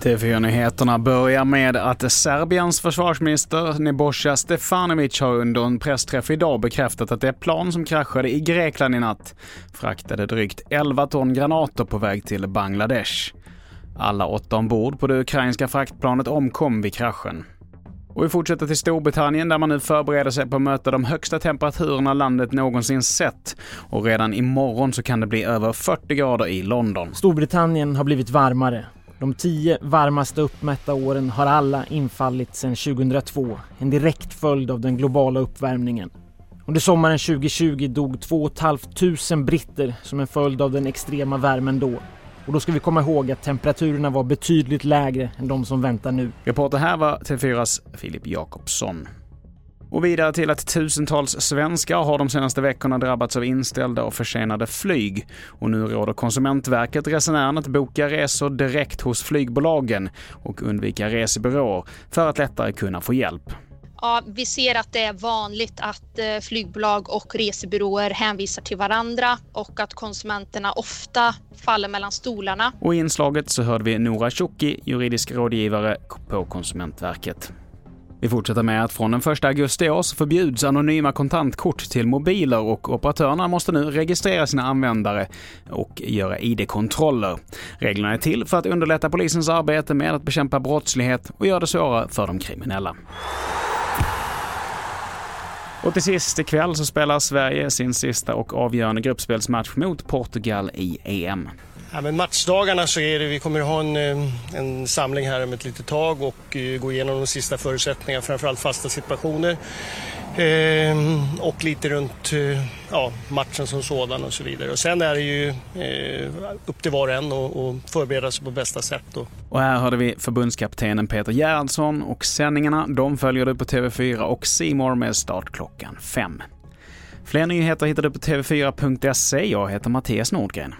TV4-nyheterna börjar med att Serbiens försvarsminister Nebojsa Stefanovic har under en pressträff idag bekräftat att det plan som kraschade i Grekland i natt fraktade drygt 11 ton granater på väg till Bangladesh. Alla åtta ombord på det ukrainska fraktplanet omkom vid kraschen. Och vi fortsätter till Storbritannien där man nu förbereder sig på att möta de högsta temperaturerna landet någonsin sett. Och redan imorgon så kan det bli över 40 grader i London. Storbritannien har blivit varmare. De tio varmaste uppmätta åren har alla infallit sedan 2002, en direkt följd av den globala uppvärmningen. Under sommaren 2020 dog 2 500 britter som en följd av den extrema värmen då. Och då ska vi komma ihåg att temperaturerna var betydligt lägre än de som väntar nu. Reporter här var TV4s Filip Jakobsson. Och vidare till att tusentals svenskar har de senaste veckorna drabbats av inställda och försenade flyg. Och nu råder Konsumentverket resenärerna att boka resor direkt hos flygbolagen och undvika resebyråer för att lättare kunna få hjälp. Ja, vi ser att det är vanligt att eh, flygbolag och resebyråer hänvisar till varandra och att konsumenterna ofta faller mellan stolarna. Och i inslaget så hörde vi Nora Tjocki, juridisk rådgivare på Konsumentverket. Vi fortsätter med att från den 1 augusti i år så förbjuds anonyma kontantkort till mobiler och operatörerna måste nu registrera sina användare och göra ID-kontroller. Reglerna är till för att underlätta polisens arbete med att bekämpa brottslighet och göra det svårare för de kriminella. Och till sist ikväll så spelar Sverige sin sista och avgörande gruppspelsmatch mot Portugal i EM. Ja, men matchdagarna så är det, vi kommer ha en, eh, en samling här om ett litet tag och eh, gå igenom de sista förutsättningarna, framförallt fasta situationer. Ehm, och lite runt eh, ja, matchen som sådan och så vidare. Och sen är det ju eh, upp till var och en att förbereda sig på bästa sätt. Då. Och här hörde vi förbundskaptenen Peter Gerhardsson och sändningarna de följer du på TV4 och Simor med start klockan fem. Fler nyheter hittar du på tv4.se. Jag heter Mattias Nordgren.